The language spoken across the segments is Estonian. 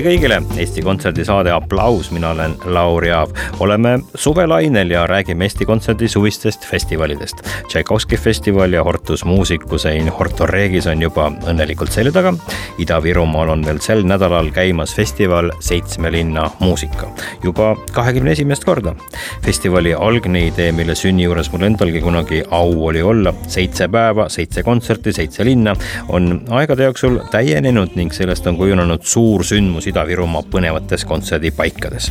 tere kõigile, Eesti Kontserdi saade Applaus, mina olen Lauri Aav. oleme suvelainel ja räägime Eesti Kontserdi suvistest festivalidest. Tšaikovski festival ja Hortus Musicus in Horto Regis on juba õnnelikult selja taga. Ida-Virumaal on veel sel nädalal käimas festival Seitsme linna muusika juba kahekümne esimest korda. festivali algne idee, mille sünni juures mul endalgi kunagi au oli olla, seitse päeva, seitse kontserti, seitse linna, on aegade jooksul täienenud ning sellest on kujunenud suur sündmus Ida-Virumaa põnevates kontserdipaikades.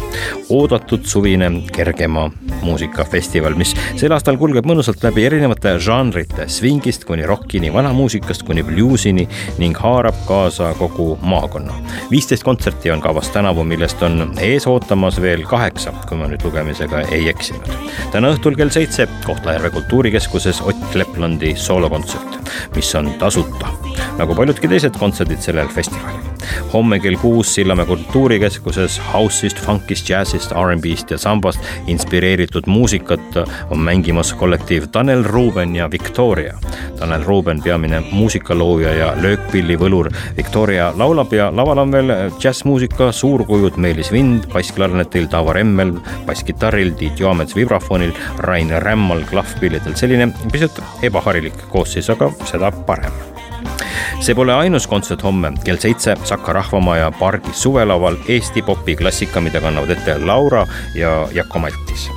oodatud suvine kergema muusikafestival, mis sel aastal kulgeb mõnusalt läbi erinevate žanrite, svingist kuni rockini, vanamuusikast kuni bluusini ning haarab kaasa kogu maakonna. viisteist kontserti on kavas tänavu, millest on ees ootamas veel kaheksa, kui ma nüüd lugemisega ei eksinud. täna õhtul kell seitse Kohtla-Järve kultuurikeskuses Ott Leplandi soolokontsert, mis on tasuta, nagu paljudki teised kontserdid sellel festivalil. Homme kell kuus Sillamäe kultuurikeskuses house'ist, funkist, džässist, R'n'B-st ja sambast inspireeritud muusikat on mängimas kollektiiv Tanel Ruuben ja Victoria. Tanel Ruuben, peamine muusikalooja ja löökpillivõlur. Victoria laulab ja laval on veel džässmuusika suurkujud Meelis Vind bassklarnetil, Taavo Remmel basskitarril, Tiit Joamets vibrafonil, Rain Rämmal klahvpillidel. selline pisut ebaharilik koosseis, aga seda parem see pole ainus kontsert homme. Kell seitse Saka Rahvamaja pargis suvelaval Eesti popi klassika, mida kannavad ette Laura ja Jako Maltis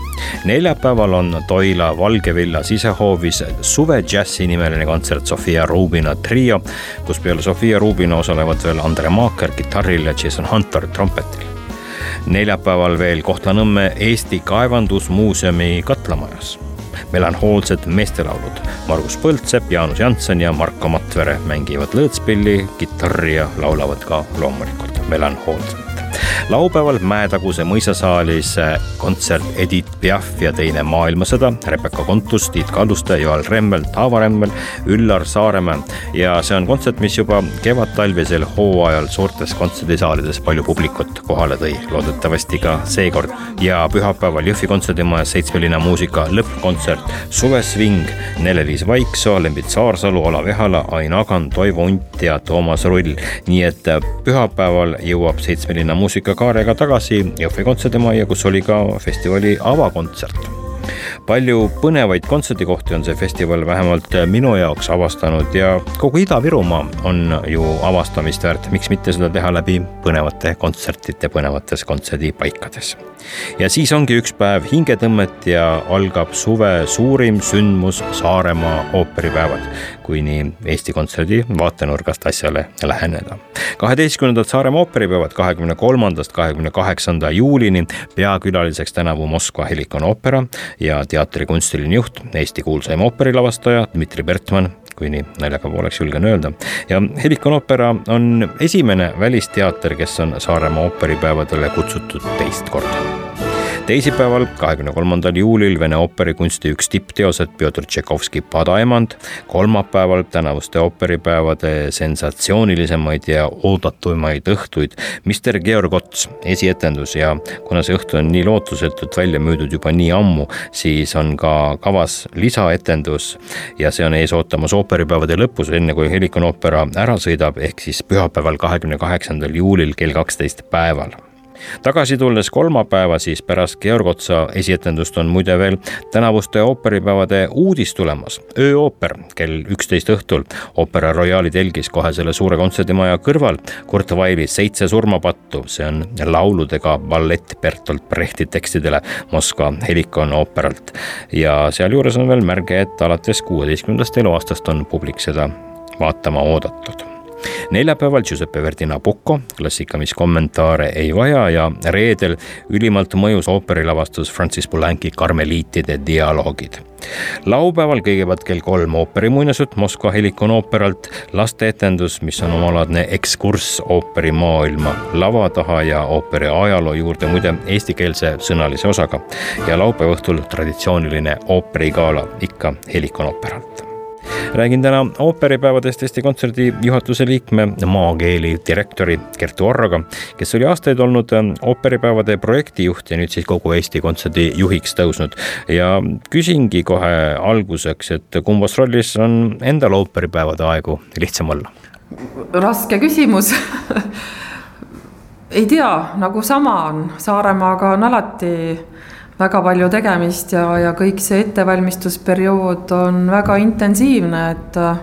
neljapäeval on Toila Valgevilla sisehoovis suvejässi nimeline kontsert Sofia Rubina trio, kus peale Sofia Rubina osalevad veel Andre Maaker kitarril ja Jason Hunter trompetil. neljapäeval veel Kohtla-Nõmme Eesti Kaevandusmuuseumi katlamajas melanhoolsed meestelaulud. Margus Põldsepp, Jaanus Janson ja Marko Matvere mängivad lõõtspilli, kitarri ja laulavad ka loomulikult melanhoolselt laupäeval Mäetaguse mõisasaalis kontsert Edith Piaf ja teine maailmasõda, Rebecca Kontus, Tiit Kalluste, Joel Remmel, Taavo Remmel, Üllar Saaremäe ja see on kontsert, mis juba kevadtalvisel hooajal suurtes kontserdisaalides palju publikut kohale tõi, loodetavasti ka seekord. ja pühapäeval Jõhvi kontserdimajas Seitsmelinna muusika lõppkontsert Suvesving, Nele-Liis Vaiksoo, Lembit Saarsalu, Olav Ehala, Ain Agan, Toivo Unt ja Toomas Rull. nii et pühapäeval jõuab Seitsmelinna muusika muusikakaarega tagasi Jõhvi kontserdimajja, kus oli ka festivali avakontsert palju põnevaid kontserdikohti on see festival vähemalt minu jaoks avastanud ja kogu Ida-Virumaa on ju avastamist väärt, miks mitte seda teha läbi põnevate kontsertide põnevates kontserdipaikades. ja siis ongi üks päev hingetõmmet ja algab suve suurim sündmus Saaremaa ooperipäevad, kui nii Eesti Kontserdi vaatenurgast asjale läheneda. kaheteistkümnendad Saaremaa ooperipäevad kahekümne kolmandast kahekümne kaheksanda juulini peakülaliseks tänavu Moskva Helikon oopera ja teatri kunstiline juht, Eesti kuulsaim ooperilavastaja Dmitri Bertmann, kui nii naljaga pooleks julgen öelda. ja Helikon oopera on esimene välisteater, kes on Saaremaa ooperipäevadele kutsutud teist korda teisipäeval, kahekümne kolmandal juulil Vene ooperikunsti üks tippteosed Pjotor Tšaikovski Padaemand. kolmapäeval tänavuste ooperipäevade sensatsioonilisemaid ja oodatumaid õhtuid Mr Georg Ots esietendus ja kuna see õhtu on nii lootusetult välja müüdud juba nii ammu, siis on ka kavas lisaetendus ja see on ees ootamas ooperipäevade lõpus, enne kui Helikon oopera ära sõidab, ehk siis pühapäeval, kahekümne kaheksandal juulil kell kaksteist päeval tagasi tulles kolmapäeva, siis pärast Georg Otsa esietendust on muide veel tänavuste ooperipäevade uudis tulemas. ööooper kell üksteist õhtul Opera Royali telgis kohe selle suure kontserdimaja kõrval. Kurt Vaili Seitse surmapattu, see on lauludega ballett Bertolt Brechti tekstidele Moskva Helikon ooperalt. ja sealjuures on veel märge, et alates kuueteistkümnendast eluaastast on publik seda vaatama oodatud neljapäeval Giuseppe Verdi Nabucco, klassika, mis kommentaare ei vaja ja reedel ülimalt mõjus ooperilavastus Francis Poulenki Karmeliitide dialoogid. laupäeval kõigepealt kell kolm ooperi muinasjutt Moskva Helikon ooperalt, lasteetendus, mis on omalaadne ekskurss ooperimaailma lava taha ja ooperi ajaloo juurde, muide eestikeelse sõnalise osaga. ja laupäeva õhtul traditsiooniline ooperigala ikka Helikon ooperalt räägin täna ooperipäevadest Eesti Kontserdi juhatuse liikme, maakeeli direktori Kertu Orraga, kes oli aastaid olnud ähm, ooperipäevade projektijuht ja nüüd siis kogu Eesti Kontserdi juhiks tõusnud. ja küsingi kohe alguseks, et kumbas rollis on endal ooperipäevade aegu lihtsam olla? raske küsimus ei tea, nagu sama on, Saaremaaga on alati väga palju tegemist ja, ja kõik see ettevalmistusperiood on väga intensiivne, et äh,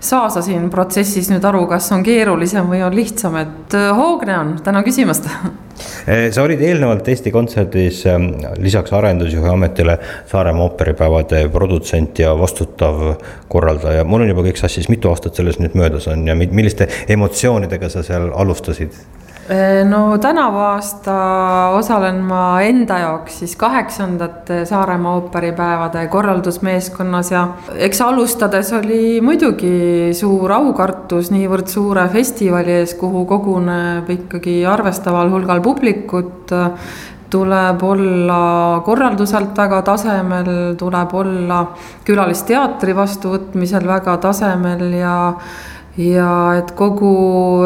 saa sa siin protsessis nüüd aru, kas on keerulisem või on lihtsam, et äh, hoogne on, tänan küsimast eh, sa olid eelnevalt Eesti Kontserdis ähm, lisaks arendusjuhi ametile Saaremaa ooperipäevade produtsent ja vastutav korraldaja. mul on juba kõik sassis, mitu aastat sellest nüüd möödas on ja milliste emotsioonidega sa seal alustasid? Eh, no tänavu aasta osalen ma enda jaoks siis kaheksandate Saaremaa ooperipäevade korraldusmeeskonnas ja eks alustades oli muidugi suur aukartus niivõrd suure festivali ees, kuhu koguneb ikkagi arvestaval hulgal publikut. Tuleb olla korralduselt väga tasemel, tuleb olla külalisteatri vastuvõtmisel väga tasemel ja ja et kogu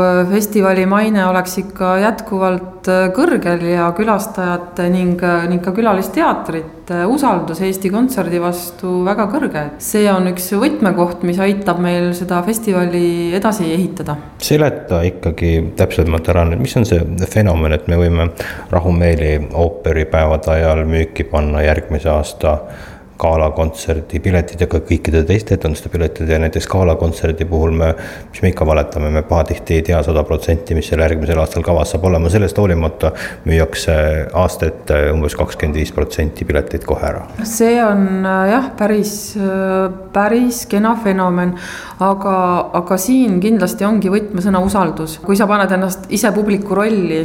äh, festivali maine oleks ikka jätkuvalt äh, kõrgel ja külastajate ning, äh, ning ka külalisteatrite usaldus Eesti Kontserdi vastu väga kõrge. see on üks võtmekoht, mis aitab meil seda festivali edasi ehitada. seleta ikkagi täpsemalt ära nüüd, mis on see fenomen, et me võime rahumeeli ooperipäevade ajal müüki panna järgmise aasta galakontserdi piletid ja ka kõikide teiste etenduste piletid ja näiteks galakontserdi puhul me, mis me ikka valetame, me pahatihti ei tea sada protsenti, mis seal järgmisel aastal kavas saab olema, sellest hoolimata müüakse aasta ette umbes kakskümmend viis protsenti pileteid kohe ära. see on äh, jah, päris, äh, päris kena fenomen, aga, aga siin kindlasti ongi võtmesõna usaldus, kui sa paned ennast ise publiku rolli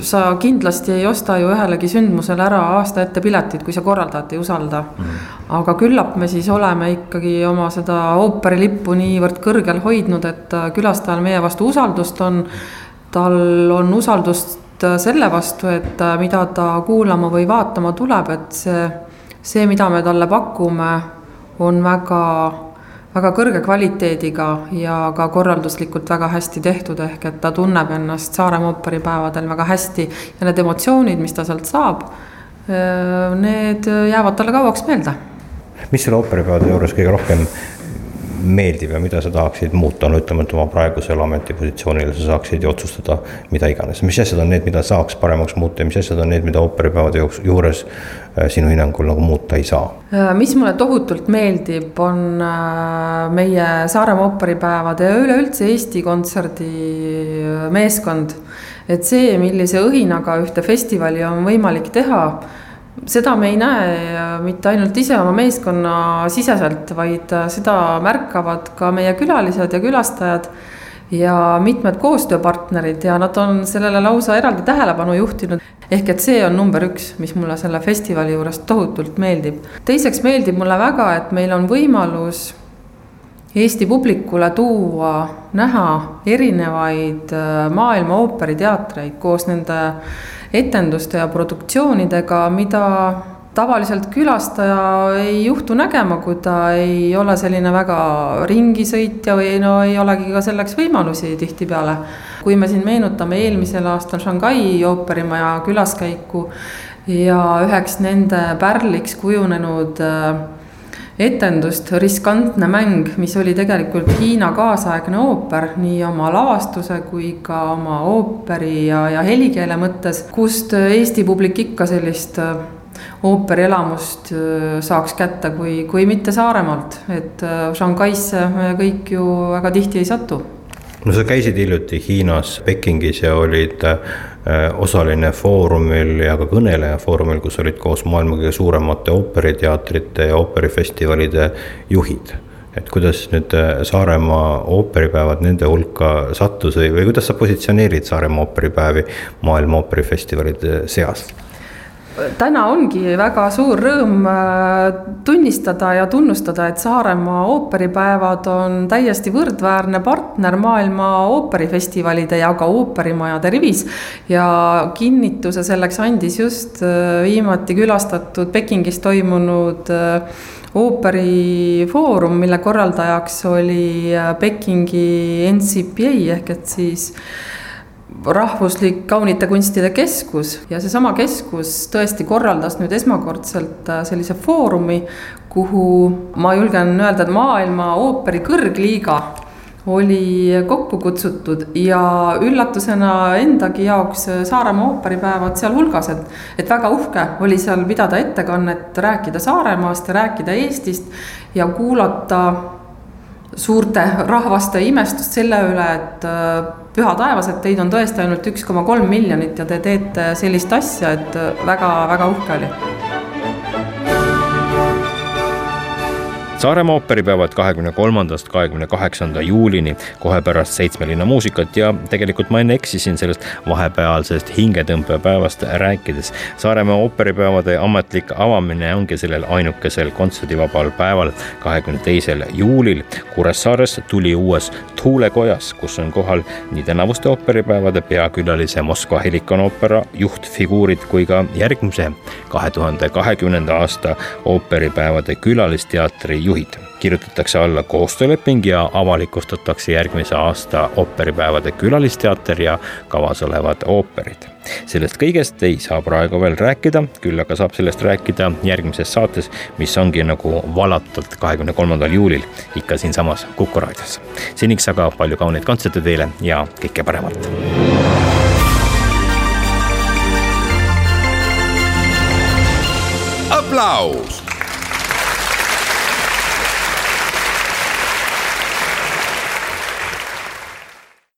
sa kindlasti ei osta ju ühelegi sündmusele ära aasta ette piletid, kui sa korraldajat ei usalda mm.. aga küllap me siis oleme ikkagi oma seda ooperilippu niivõrd kõrgel hoidnud, et külastajal meie vastu usaldust on. tal on usaldust selle vastu, et mida ta kuulama või vaatama tuleb, et see, see, mida me talle pakume, on väga väga kõrge kvaliteediga ja ka korralduslikult väga hästi tehtud, ehk et ta tunneb ennast Saaremaa ooperipäevadel väga hästi ja need emotsioonid, mis ta sealt saab, need jäävad talle kauaks meelde. mis selle ooperipäevade juures kõige rohkem meeldib ja mida sa tahaksid muuta, no ütleme, et oma praegusel ametipositsioonil sa saaksid ju otsustada mida iganes, mis asjad on need, mida saaks paremaks muuta ja mis asjad on need, mida ooperipäevade juures äh, sinu hinnangul nagu muuta ei saa? Äh, mis mulle tohutult meeldib, on äh, meie Saaremaa ooperipäevade ja üleüldse Eesti Kontserdi meeskond. et see, millise õhinaga ühte festivali on võimalik teha seda me ei näe mitte ainult ise oma meeskonna siseselt, vaid seda märkavad ka meie külalised ja külastajad ja mitmed koostööpartnerid ja nad on sellele lausa eraldi tähelepanu juhtinud. ehk et see on number üks, mis mulle selle festivali juures tohutult meeldib. teiseks meeldib mulle väga, et meil on võimalus Eesti publikule tuua, näha erinevaid äh, maailma ooperiteatreid koos nende etenduste ja produktsioonidega, mida tavaliselt külastaja ei juhtu nägema, kui ta ei ole selline väga ringisõitja või no ei olegi ka selleks võimalusi tihtipeale. kui me siin meenutame eelmisel aastal Shanghai ooperimaja külaskäiku ja üheks nende pärliks kujunenud äh, etendust Riskantne mäng, mis oli tegelikult Hiina kaasaegne ooper nii oma lavastuse kui ka oma ooperi ja, ja helikeele mõttes, kust Eesti publik ikka sellist äh, ooperielamust äh, saaks kätte, kui, kui mitte Saaremaalt, et äh, Shanghaisse me kõik ju väga tihti ei satu. No sa käisid hiljuti Hiinas Pekingis ja olid Äh, osaline Foorumil ja ka kõneleja Foorumil, kus olid koos maailma kõige suuremate ooperiteatrite ja ooperifestivalide juhid. et kuidas nüüd Saaremaa ooperipäevad nende hulka sattus või, või kuidas sa positsioneerid Saaremaa ooperipäevi maailma ooperifestivalide seas? Täna ongi väga suur rõõm äh, tunnistada ja tunnustada, et Saaremaa ooperipäevad on täiesti võrdväärne partner maailma ooperifestivalide ja ka ooperimajade rivis. ja kinnituse selleks andis just äh, viimati külastatud Pekingis toimunud äh, ooperifoorum, mille korraldajaks oli Pekingi NCPA ehk et siis rahvuslik kaunite kunstide keskus ja seesama keskus tõesti korraldas nüüd esmakordselt äh, sellise foorumi, kuhu ma julgen öelda, et maailma ooperi kõrgliiga oli kokku kutsutud ja üllatusena endagi jaoks Saaremaa ooperipäevad sealhulgas, et, et väga uhke oli seal pidada ettekannet, rääkida Saaremaast ja rääkida Eestist ja kuulata suurte rahvaste imestust selle üle, et äh, püha taevas, et teid on tõesti ainult üks koma kolm miljonit ja te teete sellist asja, et väga-väga uhke oli Saaremaa ooperipäevad kahekümne kolmandast kahekümne kaheksanda juulini, kohe pärast seitsme linna muusikat ja tegelikult ma enne eksisin sellest vahepealsest hingetõmbepäevast rääkides. Saaremaa ooperipäevade ametlik avamine ongi sellel ainukesel kontserdivabal päeval, kahekümne teisel juulil Kuressaares tuli uues Tuulekojas, kus on kohal nii tänavuste ooperipäevade peakülalise Moskva Helikon-oopera juhtfiguurid kui ka järgmise kahe tuhande kahekümnenda aasta ooperipäevade külalisteatri juht juhid. kirjutatakse alla koostööleping ja avalikustatakse järgmise aasta ooperipäevade külalisteater ja kavas olevad ooperid. sellest kõigest ei saa praegu veel rääkida, küll aga saab sellest rääkida järgmises saates, mis ongi nagu valatult kahekümne kolmandal juulil ikka siinsamas Kuku raadios. seniks aga palju kauneid kontserte teile ja kõike paremat. aplaus